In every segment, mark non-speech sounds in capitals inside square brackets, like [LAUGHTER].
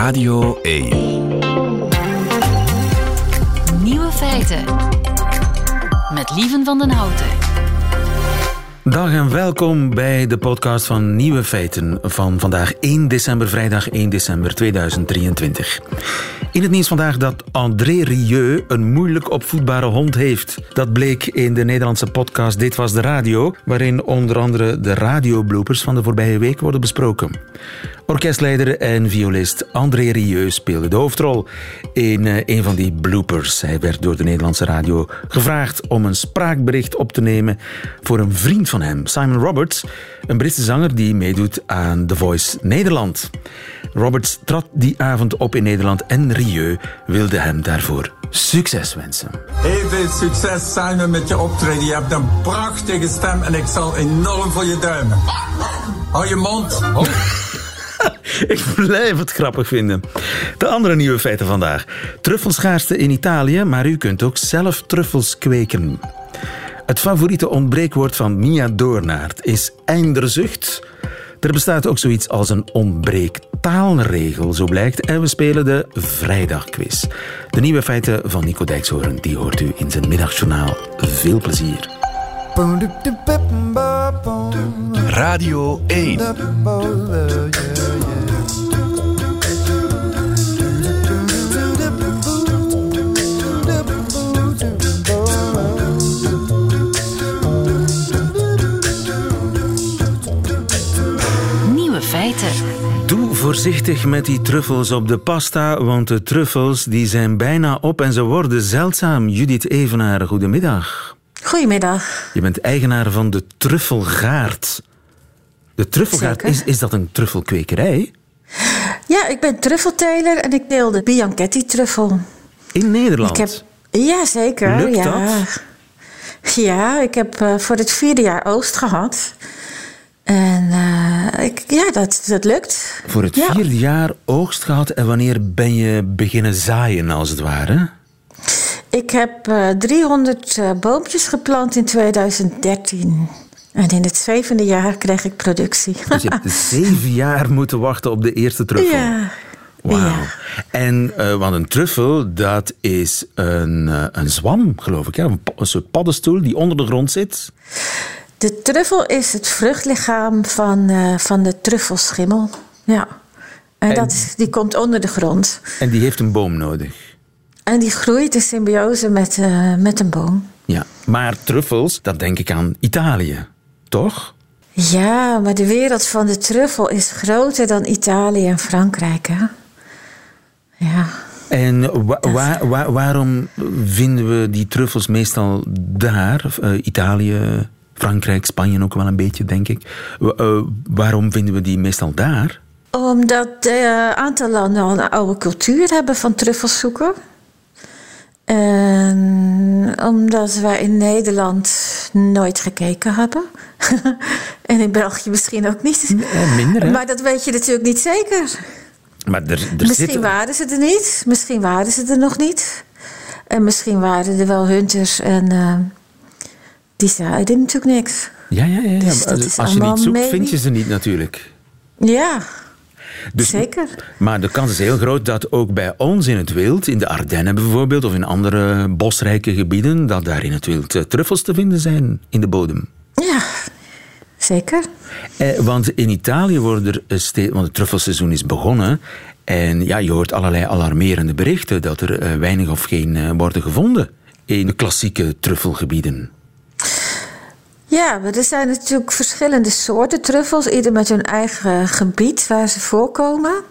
Radio 1. Nieuwe feiten. Met Lieven van den Houten. Dag en welkom bij de podcast van Nieuwe Feiten van vandaag 1 december, vrijdag 1 december 2023. In het nieuws vandaag dat André Rieu een moeilijk opvoedbare hond heeft. Dat bleek in de Nederlandse podcast Dit Was De Radio, waarin onder andere de radiobloopers van de voorbije week worden besproken. Orkestleider en violist André Rieu speelde de hoofdrol in eh, een van die bloopers. Hij werd door de Nederlandse radio gevraagd om een spraakbericht op te nemen voor een vriend van hem, Simon Roberts, een Britse zanger die meedoet aan The Voice Nederland. Roberts trad die avond op in Nederland en Rieu wilde hem daarvoor succes wensen. Heel veel succes Simon met je optreden. Je hebt een prachtige stem en ik zal enorm voor je duimen. Hou je mond. [LAUGHS] Ik blijf het grappig vinden. De andere nieuwe feiten vandaag. Truffelschaarste in Italië, maar u kunt ook zelf truffels kweken. Het favoriete ontbreekwoord van Mia Doornaert is einderzucht. Er bestaat ook zoiets als een ontbreektaalregel, zo blijkt. En we spelen de vrijdagquiz. De nieuwe feiten van Nico Dijkshoorn, die hoort u in zijn middagjournaal. Veel plezier. Radio 1. Voorzichtig met die truffels op de pasta, want de truffels die zijn bijna op en ze worden zeldzaam. Judith Evenaar, goedemiddag. Goedemiddag. Je bent eigenaar van de Truffelgaard. De Truffelgaard, Zeker. is, is dat een truffelkwekerij? Ja, ik ben truffelteler en ik deel de Bianchetti-truffel. In Nederland? Ik heb, ja, zeker. Lukt ja. dat? Ja, ik heb eh, voor het vierde jaar oogst gehad. En eh, ik, ja, dat, dat lukt. Voor het Ja. vierde jaar oogst gehad en wanneer ben je beginnen zaaien, als het ware? Ik heb eh, 300 eh, boompjes geplant in 2013. En in het zevende jaar kreeg ik productie. [LAUGHS] Dus je hebt zeven jaar moeten wachten op de eerste truffel. ja. Wauw. Ja. En eh, want een truffel, dat is een, eh, een zwam, geloof ik. Een, een soort paddenstoel die onder de grond zit. De truffel is het vruchtlichaam van, eh, van de truffelschimmel. Ja. En, En- dat is, die komt onder de grond. En die heeft een boom nodig. En die groeit in symbiose met, eh, met een boom. Ja. Maar truffels, dat denk ik aan Italië. Toch? Ja, maar de wereld van de truffel is groter dan Italië en Frankrijk. Hè? Ja. En wa- wa- wa- waarom vinden we die truffels meestal daar? Eh, Italië, Frankrijk, Spanje ook wel een beetje, denk ik. Eh, waarom vinden we die meestal daar? Omdat een aantal landen al een oude cultuur hebben van truffels zoeken. En omdat wij in Nederland nooit gekeken hebben. [LAUGHS] en in België misschien ook niet. Minder, hè? Maar dat weet je natuurlijk niet zeker. Maar er, er Misschien waren ze er niet, misschien waren ze er nog niet. En misschien waren er wel hunters en eh, die zeiden natuurlijk niks. Ja, ja, ja. ja. Dus Als je niet zoekt, maybe. vind je ze niet natuurlijk. Ja, Dus, zeker. Maar de kans is heel groot dat ook bij ons in het wild, in de Ardennen bijvoorbeeld, of in andere bosrijke gebieden, dat daar in het wild eh, truffels te vinden zijn in de bodem. Ja, zeker. Eh, want in Italië worden er eh, steeds, want het truffelseizoen is begonnen. En ja, je hoort allerlei alarmerende berichten dat er eh, weinig of geen worden gevonden in de klassieke truffelgebieden. Ja, maar er zijn natuurlijk verschillende soorten truffels, ieder met hun eigen gebied waar ze voorkomen.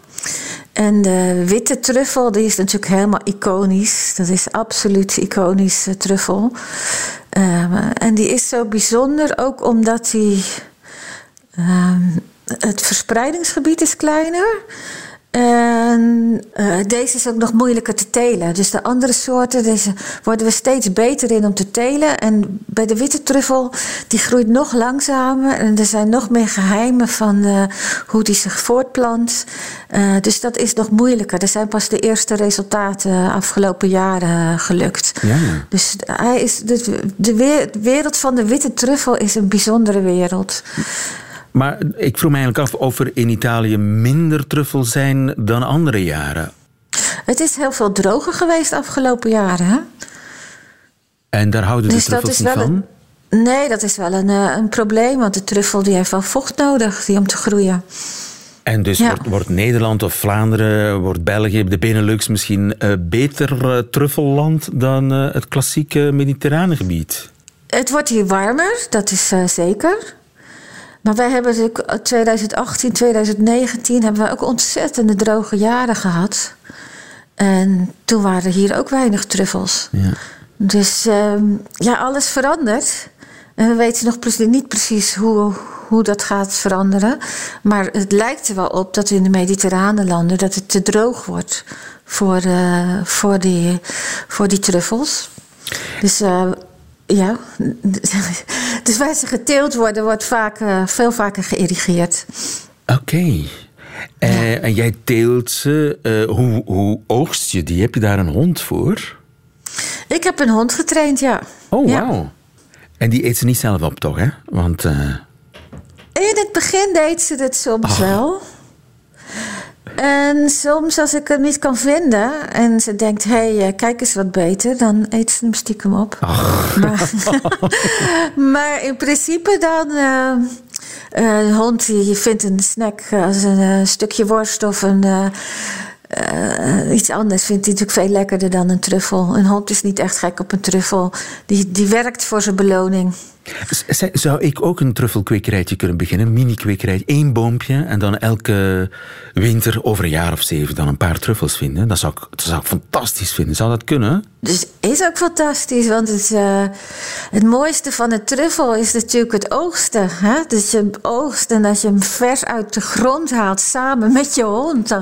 En de witte truffel, die is natuurlijk helemaal iconisch. Dat is absoluut iconisch eh, truffel. Ehm, en die is zo bijzonder ook omdat die, ehm, het verspreidingsgebied is kleiner. En eh, deze is ook nog moeilijker te telen. Dus de andere soorten deze worden we steeds beter in om te telen. En bij de witte truffel, die groeit nog langzamer. En er zijn nog meer geheimen van eh, hoe die zich voortplant. Eh, dus dat is nog moeilijker. Er zijn pas de eerste resultaten afgelopen jaren gelukt. Ja. Dus hij is, de, de wereld van de witte truffel is een bijzondere wereld. Maar ik vroeg me eigenlijk af of er in Italië minder truffels zijn dan andere jaren. Het is heel veel droger geweest de afgelopen jaren. Hè? En daar houden de dus truffels niet van? nee, dat is wel een, eh, een probleem. Want de truffel die heeft wel vocht nodig die om te groeien. En dus wordt, wordt, Nederland of Vlaanderen, wordt België, de Benelux misschien uh, beter uh, truffelland dan het klassieke mediterrane gebied? Het wordt hier warmer, dat is zeker. Maar wij hebben natuurlijk 2018, 2019 hebben we ook ontzettende droge jaren gehad. En toen waren hier ook weinig truffels. Ja. Dus ehm, ja, alles verandert. En we weten nog niet precies hoe, hoe dat gaat veranderen. Maar het lijkt er wel op dat in de mediterrane landen dat het te droog wordt voor, uh, voor, die, voor die truffels. Dus uh, ja, [LAUGHS] [LAUGHS] dus waar ze geteeld worden, wordt vaak, uh, veel vaker geïrrigeerd. Oké. Uh, en jij teelt ze. Uh, hoe, hoe oogst je die? Heb je daar een hond voor? Ik heb een hond getraind, ja. Oh, wauw. En die eet ze niet zelf op, toch? Hè? Want. In het begin deed ze het soms wel. En soms als ik hem niet kan vinden en ze denkt, hé, hey, kijk eens wat beter, dan eet ze hem stiekem op. Maar, [LAUGHS] maar, in principe dan, uh, een hond die vindt een snack als een stukje worst of een uh, iets anders vindt hij natuurlijk veel lekkerder dan een truffel. Een hond is niet echt gek op een truffel. Die, die werkt voor zijn beloning. Zou ik ook een truffelkwekerijtje kunnen beginnen? Een mini-kwekerij, één boompje en dan elke winter over een jaar of zeven dan een paar truffels vinden. Dat zou ik, dat zou ik fantastisch vinden. Zou dat kunnen? Dus is ook fantastisch, want het, uh, het mooiste van het truffel is natuurlijk het oogsten. Hè? Dus je oogst en dat je hem vers uit de grond haalt samen met je hond.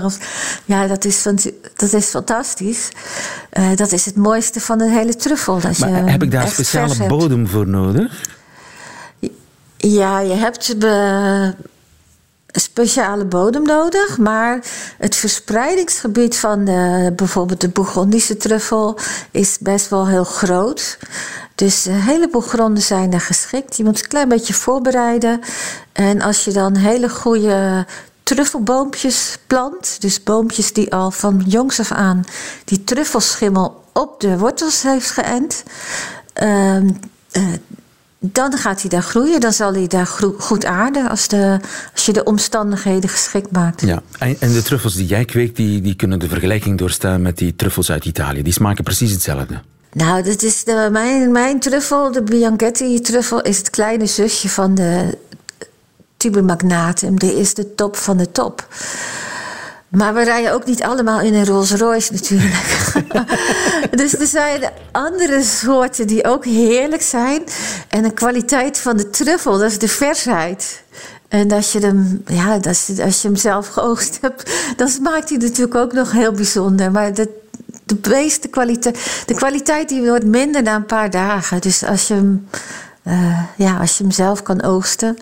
Ja, dat is, dat is fantastisch. Uh, dat is het mooiste van het hele truffel. Dat maar je heb ik daar een speciale bodem voor nodig? Ja, je hebt een speciale bodem nodig, maar het verspreidingsgebied van bijvoorbeeld de Bourgondische truffel is best wel heel groot. Dus een heleboel gronden zijn er geschikt. Je moet een klein beetje voorbereiden. En als je dan hele goede truffelboompjes plant, dus boompjes die al van jongs af aan die truffelschimmel op de wortels heeft geënt. Uh, dan gaat hij daar groeien. Dan zal hij daar goed aarden als, de, als je de omstandigheden geschikt maakt. Ja, en de truffels die jij kweekt, die, die kunnen de vergelijking doorstaan met die truffels uit Italië. Die smaken precies hetzelfde. Nou, dat is de, mijn, mijn truffel, de Bianchetti-truffel, is het kleine zusje van de Tuber magnatum. Die is de top van de top. Maar we rijden ook niet allemaal in een Rolls Royce natuurlijk. [LAUGHS] [LAUGHS] dus er zijn andere soorten die ook heerlijk zijn. En de kwaliteit van de truffel, dat is de versheid. En als je hem, ja, als je, als je hem zelf geoogst hebt, dan smaakt hij natuurlijk ook nog heel bijzonder. Maar de, meeste kwaliteit, de kwaliteit die wordt minder na een paar dagen. Dus als je hem, uh, ja, als je hem zelf kan oogsten,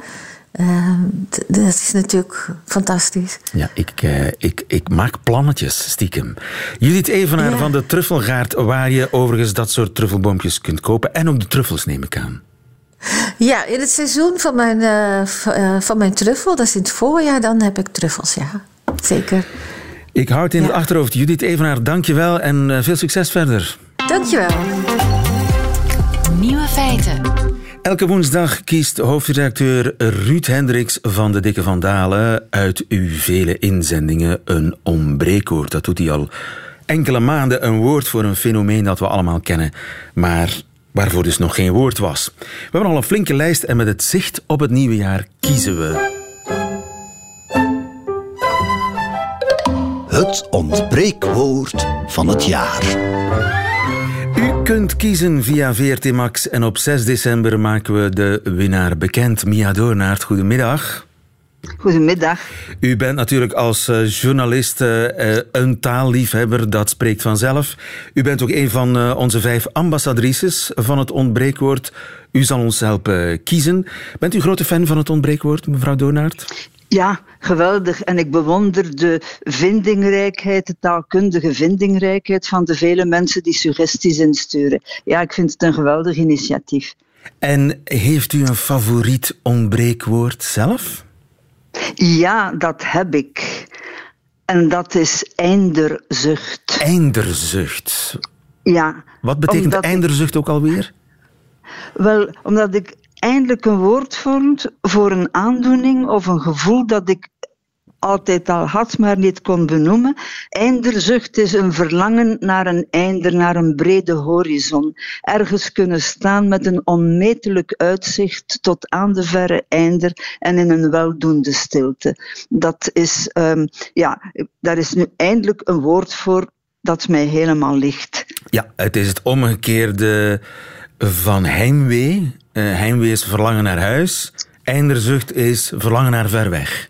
Ehm, dat is natuurlijk fantastisch. Ja, ik, uh, ik, ik maak plannetjes stiekem. Judith Evenaar ja. van de Truffelgaard, waar je overigens dat soort truffelboompjes kunt kopen. En ook de truffels neem ik aan. Ja, in het seizoen van mijn, uh, van mijn truffel, dat is in het voorjaar, dan heb ik truffels, ja. Zeker. Ik houd in het achterhoofd. Judith Evenaar, dankjewel en veel succes verder. Dankjewel. Nieuwe feiten. Elke woensdag kiest hoofdredacteur Ruud Hendricks van de Dikke van Dalen uit uw vele inzendingen een ombreekwoord. Dat doet hij al enkele maanden, een woord voor een fenomeen dat we allemaal kennen, maar waarvoor dus nog geen woord was. We hebben al een flinke lijst en met het zicht op het nieuwe jaar kiezen we. Het ontbreekwoord van het jaar kunt kiezen via VRT Max en op 6 december maken we de winnaar bekend. Mia Doornaert, goedemiddag. Goedemiddag. U bent natuurlijk als uh, journalist uh, een taalliefhebber, dat spreekt vanzelf. U bent ook een van onze vijf ambassadrices van het ontbreekwoord. U zal ons helpen kiezen. Bent u grote fan van het ontbreekwoord, mevrouw Doornaert? Ja, geweldig. En ik bewonder de vindingrijkheid, de taalkundige vindingrijkheid van de vele mensen die suggesties insturen. Ja, ik vind het een geweldig initiatief. En heeft u een favoriet ontbreekwoord zelf? Ja, dat heb ik. En dat is einderzucht. Einderzucht. Ja. Wat betekent einderzucht ook alweer? Wel, omdat ik eindelijk een woord vond voor een aandoening of een gevoel dat ik altijd al had, maar niet kon benoemen. Einderzucht is een verlangen naar een einder, naar een brede horizon. Ergens kunnen staan met een onmetelijk uitzicht tot aan de verre einder en in een weldoende stilte. Dat is, ehm, ja, daar is nu eindelijk een woord voor dat mij helemaal ligt. Ja, het is het omgekeerde van heimwee. Eh, heimwee is verlangen naar huis. Einderzucht is verlangen naar ver weg.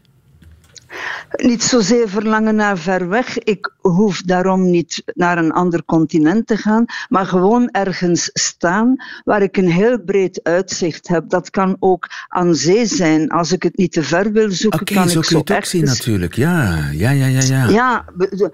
Niet zozeer verlangen naar ver weg. Ik hoef daarom niet naar een ander continent te gaan, maar gewoon ergens staan waar ik een heel breed uitzicht heb. Dat kan ook aan zee zijn. Als ik het niet te ver wil zoeken, Oké, kan zo ik zo het ook zien natuurlijk. Ja, ja, ja, ja. ja.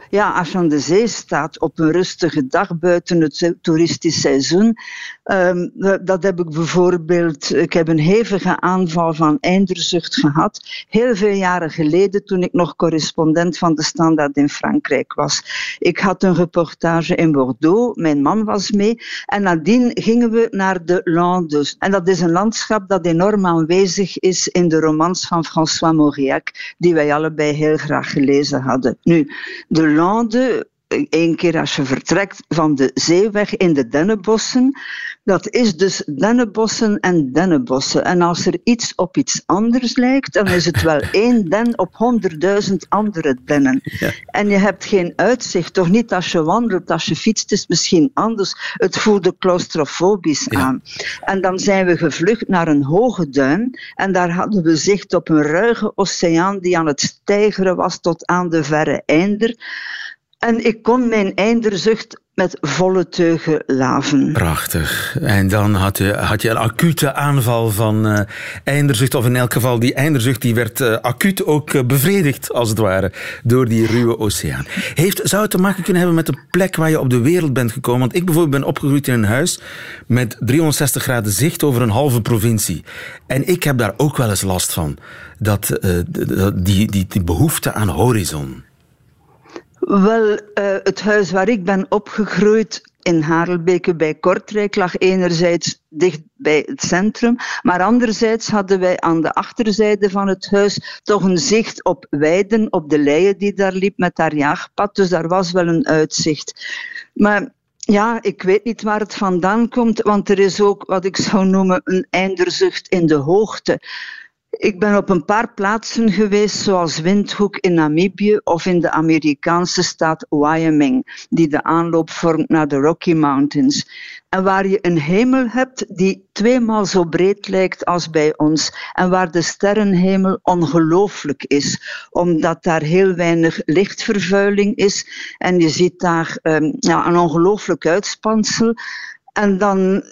Ja, als je aan de zee staat op een rustige dag buiten het toeristisch seizoen, ehm, dat heb ik bijvoorbeeld, ik heb een hevige aanval van einderzucht gehad, heel veel jaren geleden toen ik nog correspondent van de Standaard in Frankrijk was. Ik had een reportage in Bordeaux, mijn man was mee, en nadien gingen we naar de Landes. En dat is een landschap dat enorm aanwezig is in de romans van François Mauriac, die wij allebei heel graag gelezen hadden. Nu, de Lande, één keer als je vertrekt van de zeeweg in de dennenbossen, dat is dus dennenbossen en dennenbossen. En als er iets op iets anders lijkt, dan is het wel [LAUGHS] één den op honderdduizend andere dennen. En je hebt geen uitzicht, toch niet als je wandelt, als je fietst is misschien anders. Het voelde claustrofobisch aan. En dan zijn we gevlucht naar een hoge duin en daar hadden we zicht op een ruige oceaan die aan het stijgeren was tot aan de verre einder. En ik kon mijn einderzucht met volle teugen laven. Prachtig. En dan had je, had je een acute aanval van eh, einderzucht, of in elk geval die einderzucht die werd eh, acuut ook eh, bevredigd, als het ware, door die ruwe oceaan. Heeft, zou het te maken kunnen hebben met de plek waar je op de wereld bent gekomen? Want ik bijvoorbeeld ben opgegroeid in een huis met 360 graden zicht over een halve provincie. En ik heb daar ook wel eens last van, dat, die, die, die behoefte aan horizon. Wel, eh, het huis waar ik ben opgegroeid in Harelbeke bij Kortrijk lag enerzijds dicht bij het centrum, maar anderzijds hadden wij aan de achterzijde van het huis toch een zicht op weiden, op de leien die daar liep met haar jaagpad, dus daar was wel een uitzicht. Maar ja, ik weet niet waar het vandaan komt, want er is ook wat ik zou noemen een einderzucht in de hoogte. Ik ben op een paar plaatsen geweest, zoals Windhoek in Namibië of in de Amerikaanse staat Wyoming, die de aanloop vormt naar de Rocky Mountains. En waar je een hemel hebt die tweemaal zo breed lijkt als bij ons. En waar de sterrenhemel ongelooflijk is, omdat daar heel weinig lichtvervuiling is. En je ziet daar um, ja, een ongelooflijk uitspansel. En dan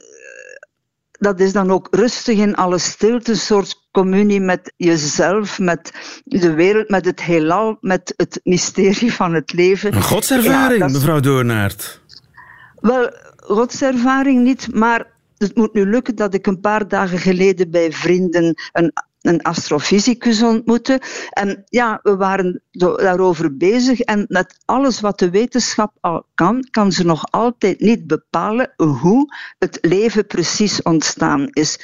dat is dan ook rustig in alle stilte, een soort communie met jezelf, met de wereld, met het heelal, met het mysterie van het leven. Een godservaring, Ja, dat is- mevrouw Doornaert. Wel, godservaring niet, maar het moet nu lukken dat ik een paar dagen geleden bij vrienden een, een astrofysicus ontmoette. En ja, we waren daarover bezig. En met alles wat de wetenschap al kan, kan ze nog altijd niet bepalen hoe het leven precies ontstaan is.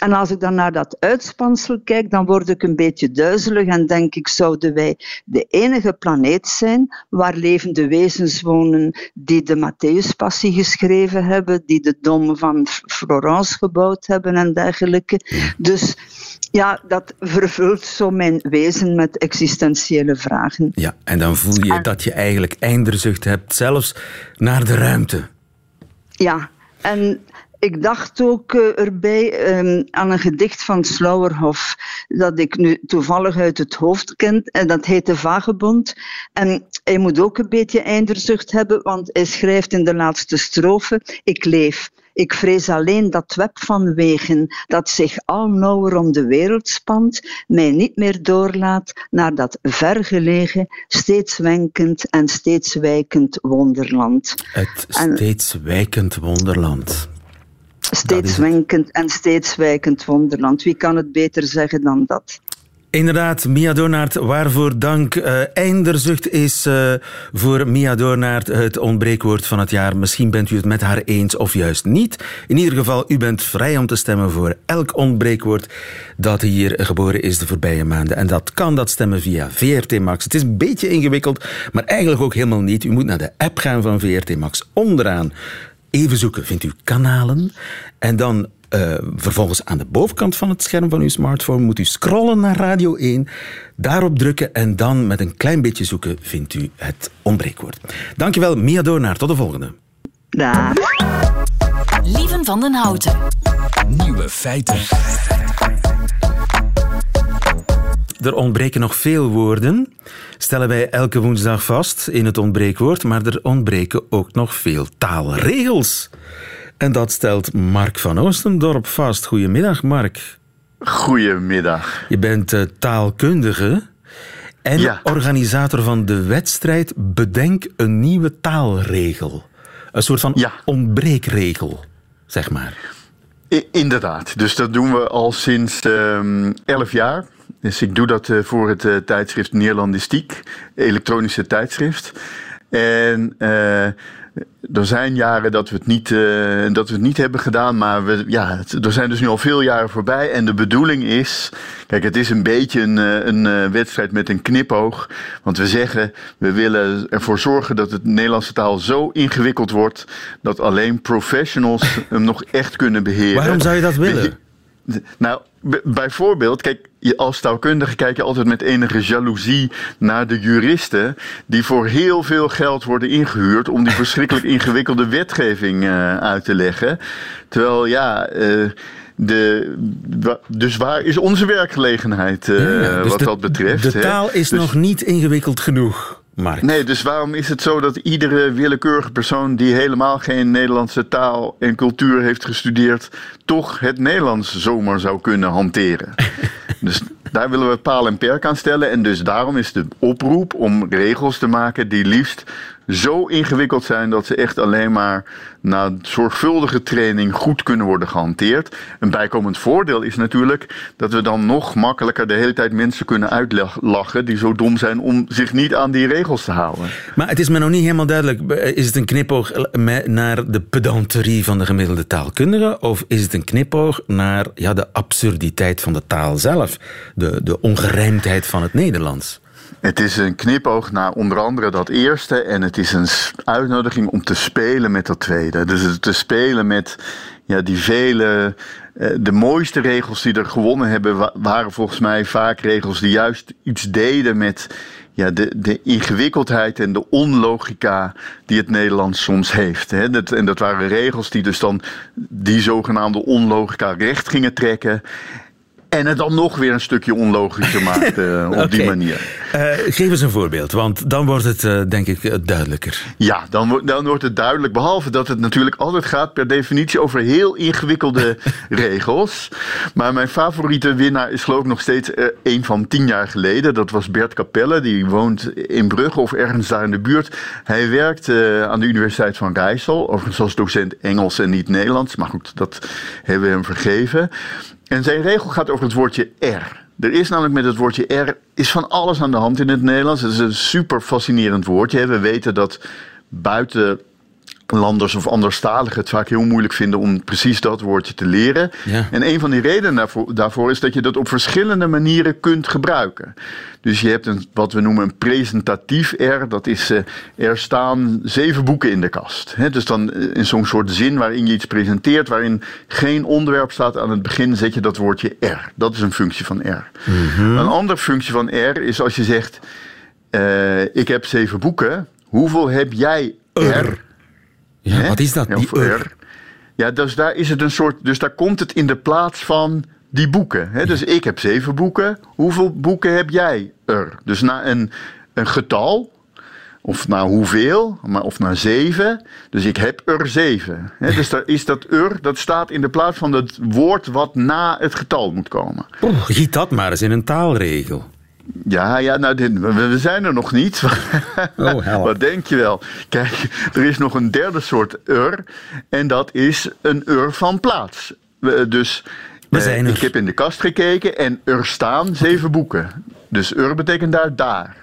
En als ik dan naar dat uitspansel kijk, dan word ik een beetje duizelig en denk ik, zouden wij de enige planeet zijn waar levende wezens wonen die de Matthäuspassie geschreven hebben, die de dom van Florence gebouwd hebben en dergelijke. Dus ja, dat vervult zo mijn wezen met existentiële vragen. Ja, en dan voel je dat je eigenlijk einderzucht hebt, zelfs naar de ruimte. Ja, en ik dacht ook eh, erbij eh, aan een gedicht van Slauerhoff, dat ik nu toevallig uit het hoofd ken, en dat heet De Vagebond. En hij moet ook een beetje einderzucht hebben, want hij schrijft in de laatste strofe, ik leef. Ik vrees alleen dat web van wegen dat zich al nauwer om de wereld spant, mij niet meer doorlaat naar dat vergelegen, steeds wenkend en steeds wijkend wonderland. Het En- steeds wijkend wonderland. Steeds wenkend en steeds wijkend wonderland. Wie kan het beter zeggen dan dat? Inderdaad, Mia Doornaert, waarvoor dank. Uh, einderzucht is uh, voor Mia Doornaert het ontbreekwoord van het jaar. Misschien bent u het met haar eens of juist niet. In ieder geval, u bent vrij om te stemmen voor elk ontbreekwoord dat hier geboren is de voorbije maanden. En dat kan dat stemmen via VRT Max. Het is een beetje ingewikkeld, maar eigenlijk ook helemaal niet. U moet naar de app gaan van VRT Max. Onderaan even zoeken, vindt u kanalen. En dan uh, vervolgens aan de bovenkant van het scherm van uw smartphone moet u scrollen naar Radio 1, daarop drukken en dan met een klein beetje zoeken vindt u het ontbreekwoord. Dankjewel, Mia Doornaar. Tot de volgende. Dag. Lieven van den Houten. Nieuwe feiten. Er ontbreken nog veel woorden, stellen wij elke woensdag vast in het ontbreekwoord, maar er ontbreken ook nog veel taalregels. En dat stelt Mark van Oostendorp vast. Goedemiddag, Mark. Goedemiddag. Je bent uh, taalkundige en organisator van de wedstrijd Bedenk een nieuwe taalregel. Een soort van ja. ontbreekregel, zeg maar. I inderdaad. Dus dat doen we al sinds um, elf jaar. Dus ik doe dat uh, voor het uh, tijdschrift Nederlandistiek, elektronische tijdschrift. En er zijn jaren dat we het niet, uh, dat we het niet hebben gedaan, maar we, ja, er zijn dus nu al veel jaren voorbij. En de bedoeling is, kijk, het is een beetje een, eh, een uh, wedstrijd met een knipoog. Want we zeggen, we willen ervoor zorgen dat het Nederlandse taal zo ingewikkeld wordt dat alleen professionals [LAUGHS] hem nog echt kunnen beheren. Waarom zou je dat willen? Nou, bijvoorbeeld, kijk, als taalkundige kijk je altijd met enige jaloezie naar de juristen die voor heel veel geld worden ingehuurd om die verschrikkelijk [LAUGHS] ingewikkelde wetgeving uh, uit te leggen. Terwijl ja. Uh, de, dus waar is onze werkgelegenheid uh, ja, dus wat de, dat betreft? De taal is dus, nog niet ingewikkeld genoeg. Mark. Nee, dus waarom is het zo dat iedere willekeurige persoon die helemaal geen Nederlandse taal en cultuur heeft gestudeerd, toch het Nederlands zomaar zou kunnen hanteren? [LAUGHS] dus daar willen we paal en perk aan stellen. En dus daarom is de oproep om regels te maken die liefst zo ingewikkeld zijn dat ze echt alleen maar na zorgvuldige training goed kunnen worden gehanteerd. Een bijkomend voordeel is natuurlijk dat we dan nog makkelijker de hele tijd mensen kunnen uitlachen die zo dom zijn om zich niet aan die regels te houden. Maar het is me nog niet helemaal duidelijk. Is het een knipoog naar de pedanterie van de gemiddelde taalkundige? Of is het een knipoog naar ja, de absurditeit van de taal zelf? De, de ongerijmdheid van het Nederlands? Het is een knipoog naar onder andere dat eerste. En het is een uitnodiging om te spelen met dat tweede. Dus te spelen met ja, die vele. Eh, de mooiste regels die er gewonnen hebben, waren volgens mij vaak regels die juist iets deden met ja, de, de ingewikkeldheid en de onlogica die het Nederlands soms heeft. Hè. En dat waren regels die dus dan die zogenaamde onlogica recht gingen trekken. En het dan nog weer een stukje onlogischer [LAUGHS] maakt uh, op die manier. Uh, geef eens een voorbeeld, want dan wordt het uh, denk ik duidelijker. Ja, dan, dan wordt het duidelijk. Behalve dat het natuurlijk altijd gaat per definitie over heel ingewikkelde [LAUGHS] regels. Maar mijn favoriete winnaar is geloof ik nog steeds een van tien jaar geleden. Dat was Bert Capelle, die woont in Brugge of ergens daar in de buurt. Hij werkt aan de Universiteit van Rijssel, overigens als docent Engels en niet Nederlands. Maar goed, dat hebben we hem vergeven. En zijn regel gaat over het woordje er. Er is namelijk met het woordje er is van alles aan de hand in het Nederlands. Het is een super fascinerend woordje. We weten dat buiten landers of anderstaligen het vaak heel moeilijk vinden om precies dat woordje te leren. Ja. En een van die redenen daarvoor, daarvoor, is dat je dat op verschillende manieren kunt gebruiken. Dus je hebt een, wat we noemen een presentatief R. Dat is, uh, er staan zeven boeken in de kast. He, dus dan uh, in zo'n soort zin waarin je iets presenteert, waarin geen onderwerp staat aan het begin, zet je dat woordje R. Dat is een functie van R. Mhm. Een andere functie van R is als je zegt, uh, ik heb zeven boeken. Hoeveel heb jij R? Ja, wat is dat? Die ur? er. Ja, dus daar is het een soort. Dus daar komt het in de plaats van die boeken. Hè? Dus ik heb zeven boeken. Hoeveel boeken heb jij er? Dus na een, een getal. Of naar hoeveel, maar of naar zeven. Dus ik heb er zeven. Hè? [LAUGHS] Dus daar is dat er, dat staat in de plaats van het woord wat na het getal moet komen. Oeh, giet dat maar eens in een taalregel. Ja, ja nou, dit, we, zijn er nog niet. [LAUGHS] Oh, help. Wat denk je wel? Kijk, er is nog een derde soort ur. En dat is een ur van plaats. We- Dus We Eh, zijn er. Ik heb in de kast gekeken en er staan zeven boeken. Dus er betekent daar daar.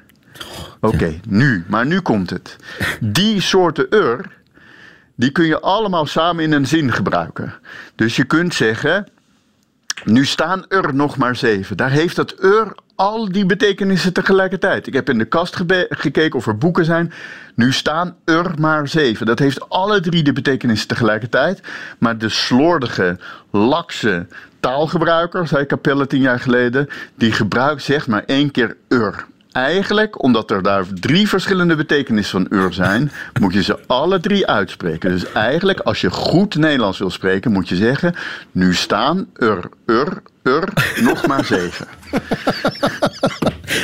Oké, nu. Maar nu komt het. Die soorten er, die kun je allemaal samen in een zin gebruiken. Dus je kunt zeggen, nu staan er nog maar zeven. Daar heeft dat er al die betekenissen tegelijkertijd. Ik heb in de kast gekeken of er boeken zijn. Nu staan er maar zeven. Dat heeft alle drie de betekenissen tegelijkertijd. Maar de slordige, lakse taalgebruiker, zei Capelle tien jaar geleden, die gebruikt zegt maar één keer er. Eigenlijk, omdat er daar drie verschillende betekenissen van ur zijn, [LAUGHS] moet je ze alle drie uitspreken. Dus eigenlijk, als je goed Nederlands wil spreken, moet je zeggen: nu staan er, er, er, nog maar [LAUGHS] zeven.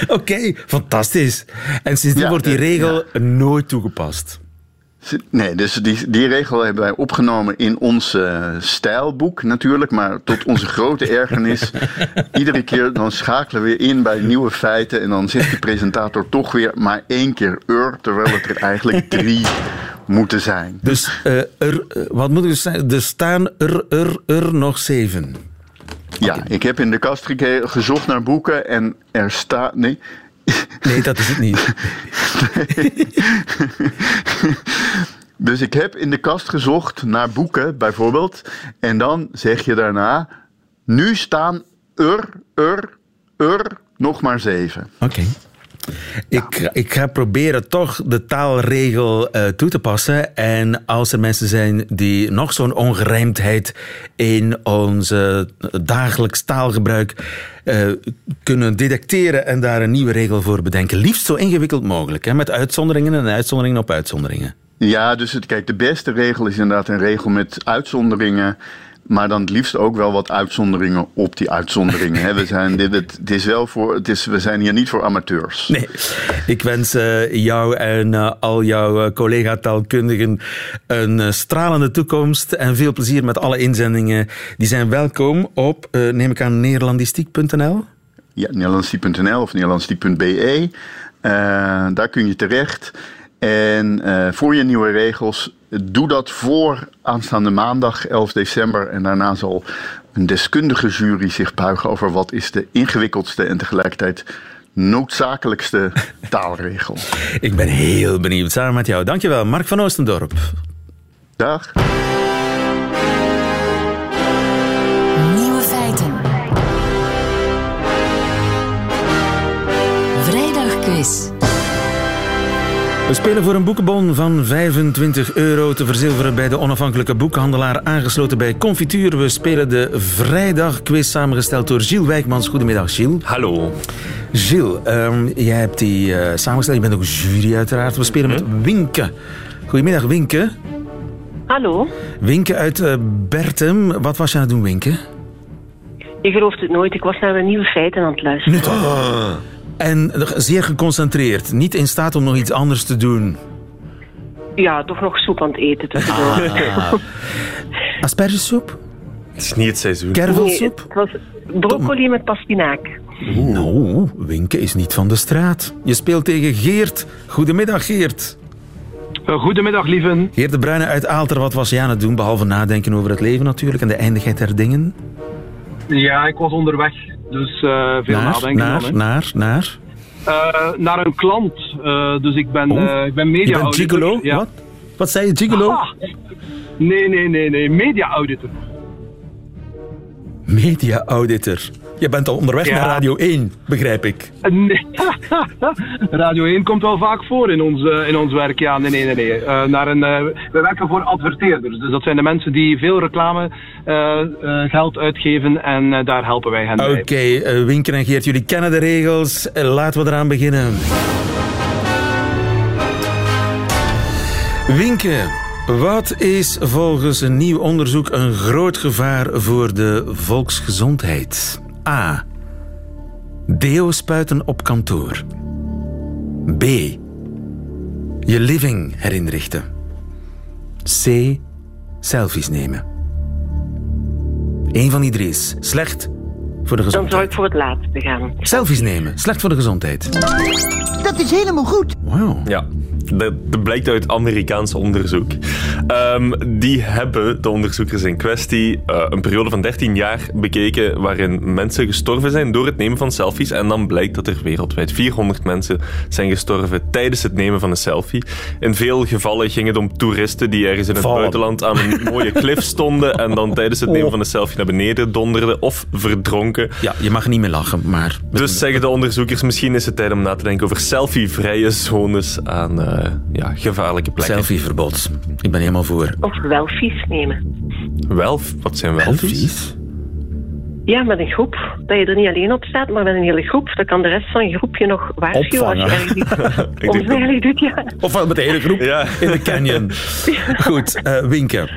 Oké, fantastisch. En sindsdien Ja, wordt die eh, regel nooit toegepast. Nee, dus die, die regel hebben wij opgenomen in ons eh, stijlboek natuurlijk. Maar tot onze grote [LAUGHS] ergernis, iedere keer dan schakelen we weer in bij nieuwe feiten. En dan zegt de presentator toch weer maar één keer er, terwijl het er eigenlijk [LAUGHS] drie moeten zijn. Dus eh, er, eh, wat moet ik zeggen? Er staan er, er, er nog zeven. Ja, ik heb in de kast gezocht naar boeken en er staat... Nee, Nee, dat is het niet. [LAUGHS] Dus ik heb in de kast gezocht naar boeken, bijvoorbeeld. En dan zeg je daarna: Nu staan er, er, er nog maar zeven. Oké. Ik, ik ga proberen toch de taalregel eh, toe te passen. En als er mensen zijn die nog zo'n ongerijmdheid in ons eh, dagelijks taalgebruik eh, kunnen detecteren en daar een nieuwe regel voor bedenken. Liefst zo ingewikkeld mogelijk, hè, met uitzonderingen en uitzonderingen op uitzonderingen. Ja, dus het, kijk, de beste regel is inderdaad een regel met uitzonderingen. Maar dan het liefst ook wel wat uitzonderingen op die uitzonderingen. We, zijn, dit, het, is wel voor, het is, we zijn hier niet voor amateurs. Nee, ik wens eh, jou en eh, al jouw eh, collega-taalkundigen een stralende toekomst en veel plezier met alle inzendingen. Die zijn welkom op, neem ik aan, neerlandistiek.nl. Ja, Nederlandsdiek.nl of Nederlandsdiek.be. Eh, daar kun je terecht. En eh, voor je nieuwe regels, doe dat voor aanstaande maandag 11 december. En daarna zal een deskundige jury zich buigen over wat is de ingewikkeldste en tegelijkertijd noodzakelijkste [LAUGHS] taalregel. Ik ben heel benieuwd. Samen met jou. Dankjewel, Mark van Oostendorp. Dag. Nieuwe feiten. Vrijdagquiz. We spelen voor een boekenbon van 25 euro te verzilveren bij de onafhankelijke boekhandelaar aangesloten bij Confituur. We spelen de vrijdagquiz samengesteld door Gilles Wijkmans. Goedemiddag, Gilles. Hallo. Gilles, ehm, jij hebt die eh, samengesteld. Je bent ook jury uiteraard. We spelen met Winke. Goedemiddag, Winke. Hallo, Winke uit eh, Bertem. Wat was je aan het doen, Winke? je gelooft het nooit. Ik was naar een nieuwe feiten aan het luisteren. En zeer geconcentreerd. Niet in staat om nog iets anders te doen. Ja, toch nog soep aan het eten tussendoor. Ah. Aspergesoep? Het is niet het seizoen. Nee, Kervelsoep? het was broccoli met pastinaak. Nou, Winke is niet van de straat. Je speelt tegen Geert. Goedemiddag, Geert. Eh, Goedemiddag, lieven. Geert de Bruyne uit Aalter, wat was je aan het doen? Behalve nadenken over het leven natuurlijk en de eindigheid der dingen. Ja, ik was onderweg, dus eh, veel naar, nadenken naar, dan. naar, naar. Eh, naar een klant, eh, dus ik ben, Oh, ik ben media auditor. gigolo? Ja. Wat? Wat zei je, gigolo? Ah, nee, nee, nee, nee, media auditor. Media-auditor. Je bent al onderweg Ja. naar Radio 1, begrijp ik. Nee. [LAUGHS] Radio 1 komt wel vaak voor in ons, eh, in ons werk. Ja, nee, nee, nee. nee. Eh, naar een, eh, we werken voor adverteerders. Dus dat zijn de mensen die veel reclame geld uitgeven en daar helpen wij hen bij. Oké, Winken en Geert, jullie kennen de regels. Laten we eraan beginnen. Winken, wat is volgens een nieuw onderzoek een groot gevaar voor de volksgezondheid? A. Deo spuiten op kantoor. B. Je living herinrichten. C. Selfies nemen. Eén van die drie is slecht voor de Dan zou gezondheid. ik voor het laatste gaan. Selfies nemen, slecht voor de gezondheid. Dat is helemaal goed. Wauw. Ja, dat, dat blijkt uit Amerikaans onderzoek. Ehm, die hebben, de onderzoekers in kwestie, eh, een periode van 13 jaar bekeken waarin mensen gestorven zijn door het nemen van selfies. En dan blijkt dat er wereldwijd 400 mensen zijn gestorven tijdens het nemen van een selfie. In veel gevallen ging het om toeristen die ergens in het Vallen. buitenland aan een [LAUGHS] mooie klif stonden en dan tijdens het nemen van een selfie naar beneden donderden of verdronken. Ja, je mag niet meer lachen, maar... Dus zeggen de onderzoekers, misschien is het tijd om na te denken over selfie-vrije zones aan eh, ja, gevaarlijke plekken. Selfieverbod. Ik ben helemaal voor. Of welfies nemen. Wel, wat zijn welfies? Ja, met een groep. Dat je er niet alleen op staat, maar met een hele groep. Dan kan de rest van je groepje nog waarschuwen als je ergens [LAUGHS] doet. Ja. Of wel met de hele groep in de canyon. Goed, eh Winke.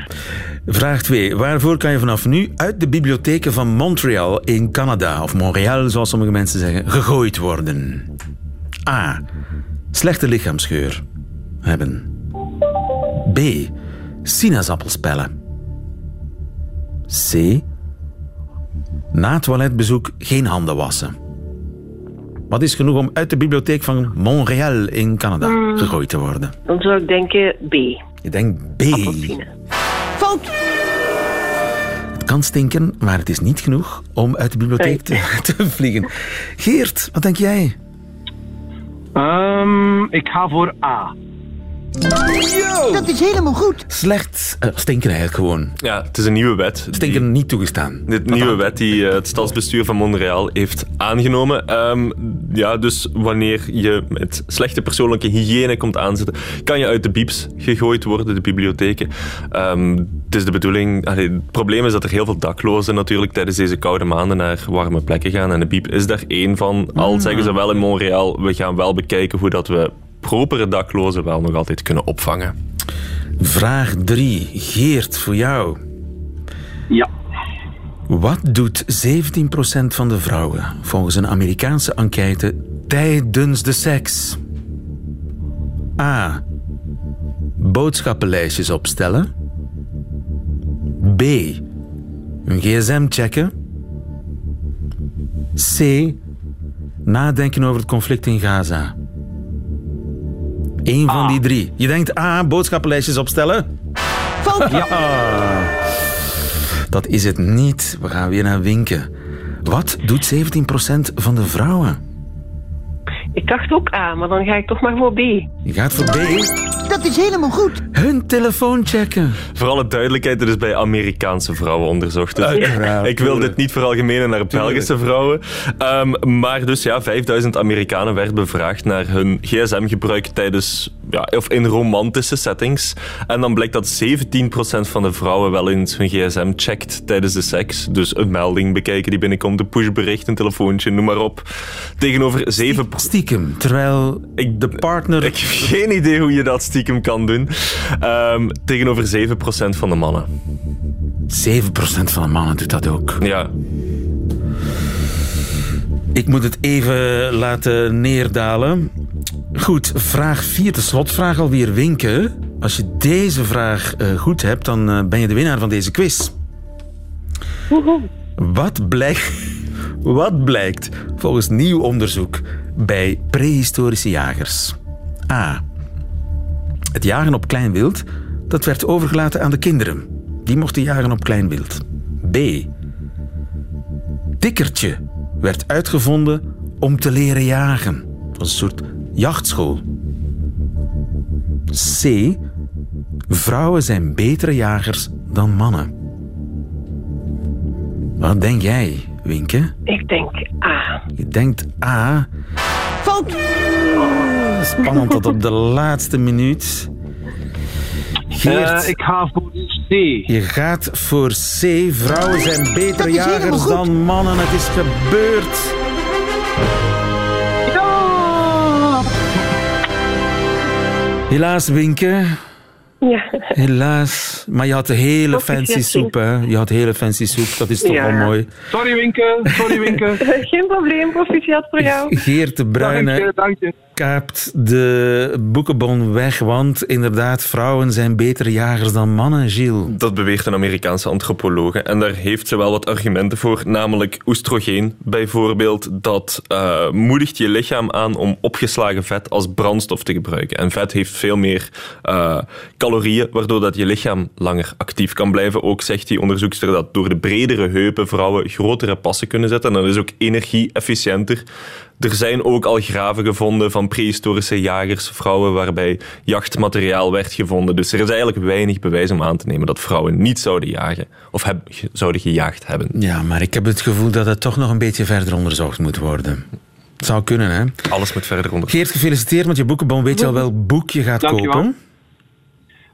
Vraag 2. Waarvoor kan je vanaf nu uit de bibliotheken van Montreal in Canada, of Montreal zoals sommige mensen zeggen, gegooid worden? A. Slechte lichaamsgeur hebben. B. Sinaasappelspellen. C. Na toiletbezoek geen handen wassen. Wat is genoeg om uit de bibliotheek van Montreal in Canada Hmm. gegooid te worden? Dan zou ik denken B. Je denkt B. Fout. Het kan stinken, maar het is niet genoeg om uit de bibliotheek te, [LAUGHS] te vliegen. Geert, wat denk jij? Ehm, ik ga voor A. Dat is helemaal goed. Slecht eh, stinken eigenlijk gewoon. Ja, het is een nieuwe wet. Stinken niet toegestaan. De nieuwe wet die eh, het stadsbestuur van Montreal heeft aangenomen. Ehm, ja, dus wanneer je met slechte persoonlijke hygiëne komt aanzetten, kan je uit de bieps gegooid worden, de bibliotheken. Ehm, het is de bedoeling... allee, het probleem is dat er heel veel daklozen natuurlijk tijdens deze koude maanden naar warme plekken gaan. En de biep is daar één van. Al zeggen ze wel in Montreal, we gaan wel bekijken hoe dat we propere daklozen wel nog altijd kunnen opvangen. Vraag 3. Geert, voor jou. Ja. Wat doet 17% van de vrouwen volgens een Amerikaanse enquête tijdens de seks? A. Boodschappenlijstjes opstellen. B. Hun gsm checken. C. Nadenken over het conflict in Gaza. Eén van die drie. Je denkt A. Boodschappenlijstjes opstellen? Ja. Dat is het niet. We gaan weer naar Winken. Wat doet 17% van de vrouwen? Ik dacht ook A, maar dan ga ik toch maar voor B. Je gaat voor B. Dat is helemaal goed. Hun telefoon checken. Voor alle duidelijkheid, dit is bij Amerikaanse vrouwen onderzocht. Dus Uiteraard, ik wil dit niet veralgemenen naar Belgische vrouwen. Ehm, maar dus ja, 5000 Amerikanen werden bevraagd naar hun gsm-gebruik tijdens, ja, of in romantische settings. En dan blijkt dat 17% van de vrouwen wel eens hun gsm checkt tijdens de seks. Dus een melding bekijken die binnenkomt, een pushbericht, een telefoontje, noem maar op. Tegenover 7%. Stiekem, terwijl ik, de partner... Ik heb geen idee hoe je dat stiekem kan doen. Ehm, tegenover 7% van de mannen. 7% van de mannen doet dat ook. Ja. Ik moet het even laten neerdalen. Goed, vraag 4, de slotvraag alweer winken. Als je deze vraag eh, goed hebt, dan eh, ben je de winnaar van deze quiz. Wat blijkt, [LAUGHS] wat blijkt volgens nieuw onderzoek bij prehistorische jagers? A. Het jagen op klein wild, dat werd overgelaten aan de kinderen. Die mochten jagen op klein wild. B. Tikkertje werd uitgevonden om te leren jagen. Dat was een soort jachtschool. C. Vrouwen zijn betere jagers dan mannen. Wat denk jij, Winke? Ik denk A. Je denkt A. Spannend tot op de laatste minuut. Geert, Eh, ik ga voor C. je gaat voor C. Vrouwen zijn betere jagers dan mannen. Het is gebeurd. Helaas, Winke. Ja. Helaas. Maar je had hele fancy soep, hè? Je had hele fancy soep. Dat is toch Ja. wel mooi. Sorry Winke, sorry Winke. [LAUGHS] Geen probleem, proficiat voor jou. Geert de Bruyne. Dank je, dank je. Kaapt de boekenbon weg, want inderdaad, vrouwen zijn betere jagers dan mannen, Gilles. Dat beweert een Amerikaanse antropologe. En daar heeft ze wel wat argumenten voor, namelijk oestrogeen bijvoorbeeld. Dat uh, moedigt je lichaam aan om opgeslagen vet als brandstof te gebruiken. En vet heeft veel meer uh, calorieën, waardoor dat je lichaam langer actief kan blijven. Ook zegt die onderzoekster dat door de bredere heupen vrouwen grotere passen kunnen zetten. En dat is ook energie-efficiënter. Er zijn ook al graven gevonden van prehistorische jagersvrouwen waarbij jachtmateriaal werd gevonden. Dus er is eigenlijk weinig bewijs om aan te nemen dat vrouwen niet zouden jagen of heb, zouden gejaagd hebben. Ja, maar ik heb het gevoel dat het toch nog een beetje verder onderzocht moet worden. Het zou kunnen, hè? Alles moet verder onderzocht Geert, gefeliciteerd met je boekenbon. Weet je al welk boek je gaat kopen?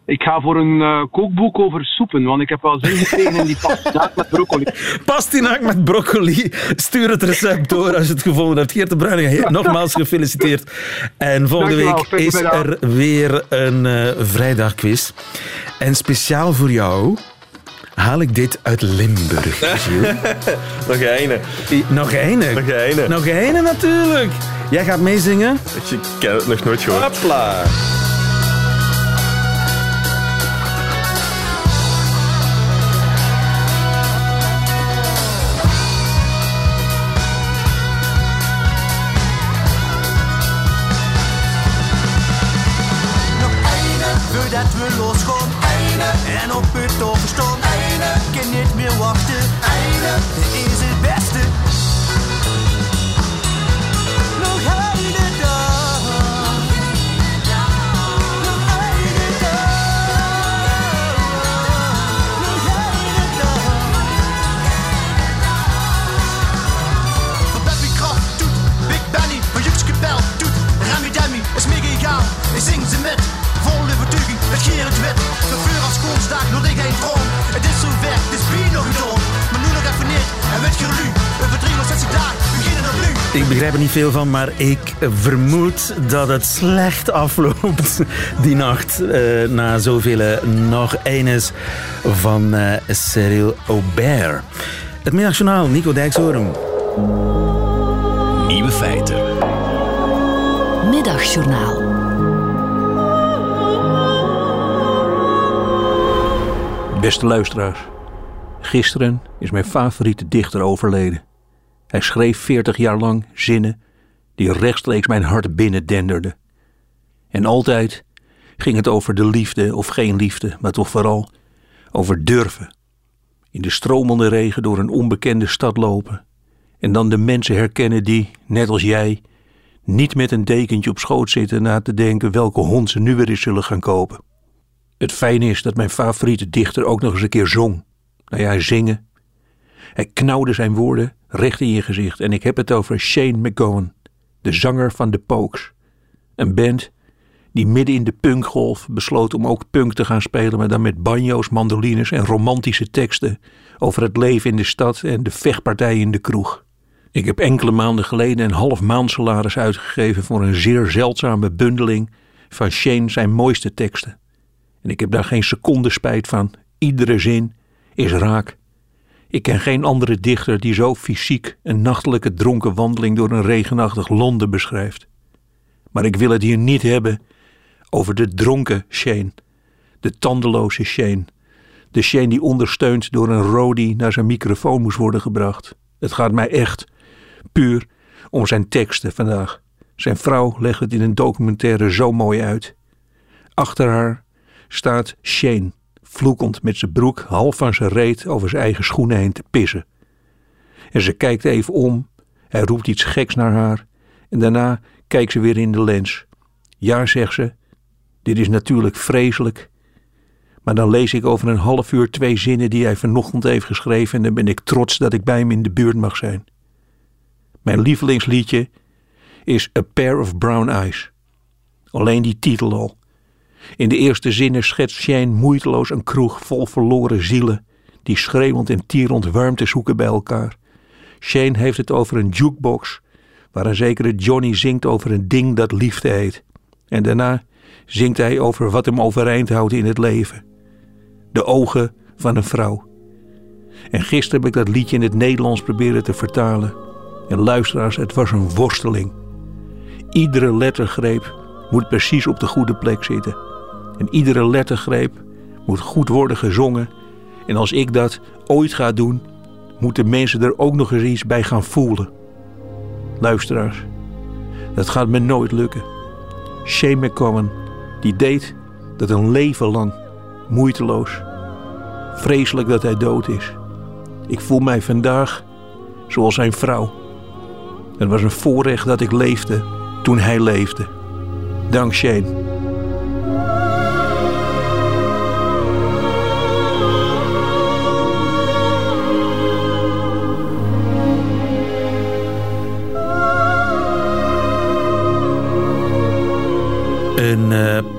Ik ga voor een uh, kookboek over soepen, want ik heb wel zin gekregen in die pastinaak [LAUGHS] met broccoli. Pastinaak met broccoli. Stuur het recept door als je het gevonden hebt. Geert de Bruining, [LAUGHS] nogmaals gefeliciteerd. En volgende week is er weer een uh, vrijdagquiz. En speciaal voor jou haal ik dit uit Limburg. [LAUGHS] nog een. Nog een? Nog een. Nog een natuurlijk. Jij gaat meezingen? Ik ken het nog nooit gehoord. Hopla. Begrijp er niet veel van, maar ik vermoed dat het slecht afloopt die nacht. Uh, na zoveel nog eines van uh, Cyril Aubert. Het middagjournaal, Nico Dijkshoorn. Nieuwe feiten. Middagjournaal. Beste luisteraars, gisteren is mijn favoriete dichter overleden. Hij schreef 40 jaar lang zinnen die rechtstreeks mijn hart binnendenderden. En altijd ging het over de liefde of geen liefde, maar toch vooral over durven. In de stromende regen door een onbekende stad lopen en dan de mensen herkennen die, net als jij, niet met een dekentje op schoot zitten na te denken welke hond ze nu weer eens zullen gaan kopen. Het fijne is dat mijn favoriete dichter ook nog eens een keer zong. Nou ja, zingen. Hij knauwde zijn woorden recht in je gezicht. En ik heb het over Shane McGowan, de zanger van The Pokes. Een band die midden in de punkgolf besloot om ook punk te gaan spelen, maar dan met banjo's, mandolines en romantische teksten over het leven in de stad en de vechtpartij in de kroeg. Ik heb enkele maanden geleden een half maandsalaris uitgegeven voor een zeer zeldzame bundeling van Shane zijn mooiste teksten. En ik heb daar geen seconde spijt van. Iedere zin is raak. Ik ken geen andere dichter die zo fysiek een nachtelijke dronken wandeling door een regenachtig Londen beschrijft. Maar ik wil het hier niet hebben over de dronken Shane, de tandeloze Shane, de Shane die ondersteund door een roadie naar zijn microfoon moest worden gebracht. Het gaat mij echt puur om zijn teksten vandaag. Zijn vrouw legt het in een documentaire zo mooi uit. Achter haar staat Shane, vloekend met zijn broek half van zijn reet over zijn eigen schoenen heen te pissen. En ze kijkt even om, hij roept iets geks naar haar en daarna kijkt ze weer in de lens. Ja, zegt ze, dit is natuurlijk vreselijk. Maar dan lees ik over een half uur twee zinnen die hij vanochtend heeft geschreven en dan ben ik trots dat ik bij hem in de buurt mag zijn. Mijn lievelingsliedje is A Pair of Brown Eyes. Alleen die titel al. In de eerste zinnen schetst Shane moeiteloos een kroeg vol verloren zielen die schreeuwend en tierend warmte zoeken bij elkaar. Shane heeft het over een jukebox waar een zekere Johnny zingt over een ding dat liefde heet. En daarna zingt hij over wat hem overeind houdt in het leven. De ogen van een vrouw. En gisteren heb ik dat liedje in het Nederlands proberen te vertalen. En luisteraars, het was een worsteling. Iedere lettergreep moet precies op de goede plek zitten. En iedere lettergreep moet goed worden gezongen. En als ik dat ooit ga doen, moeten mensen er ook nog eens iets bij gaan voelen. Luisteraars, dat gaat me nooit lukken. Shane McCowan, die deed dat een leven lang, moeiteloos. Vreselijk dat hij dood is. Ik voel mij vandaag zoals zijn vrouw. Het was een voorrecht dat ik leefde toen hij leefde. Dank Shane.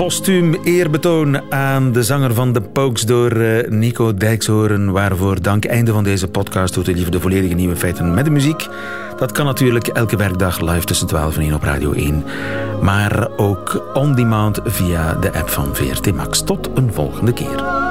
Postuum eerbetoon aan de zanger van de Pokes door uh, Nico Dijkshoorn. Waarvoor dank einde van deze podcast doet lieve de volledige nieuwe feiten met de muziek. Dat kan natuurlijk elke werkdag live tussen 12 en 1 op Radio 1. Maar ook on demand via de app van VRT Max. Tot een volgende keer.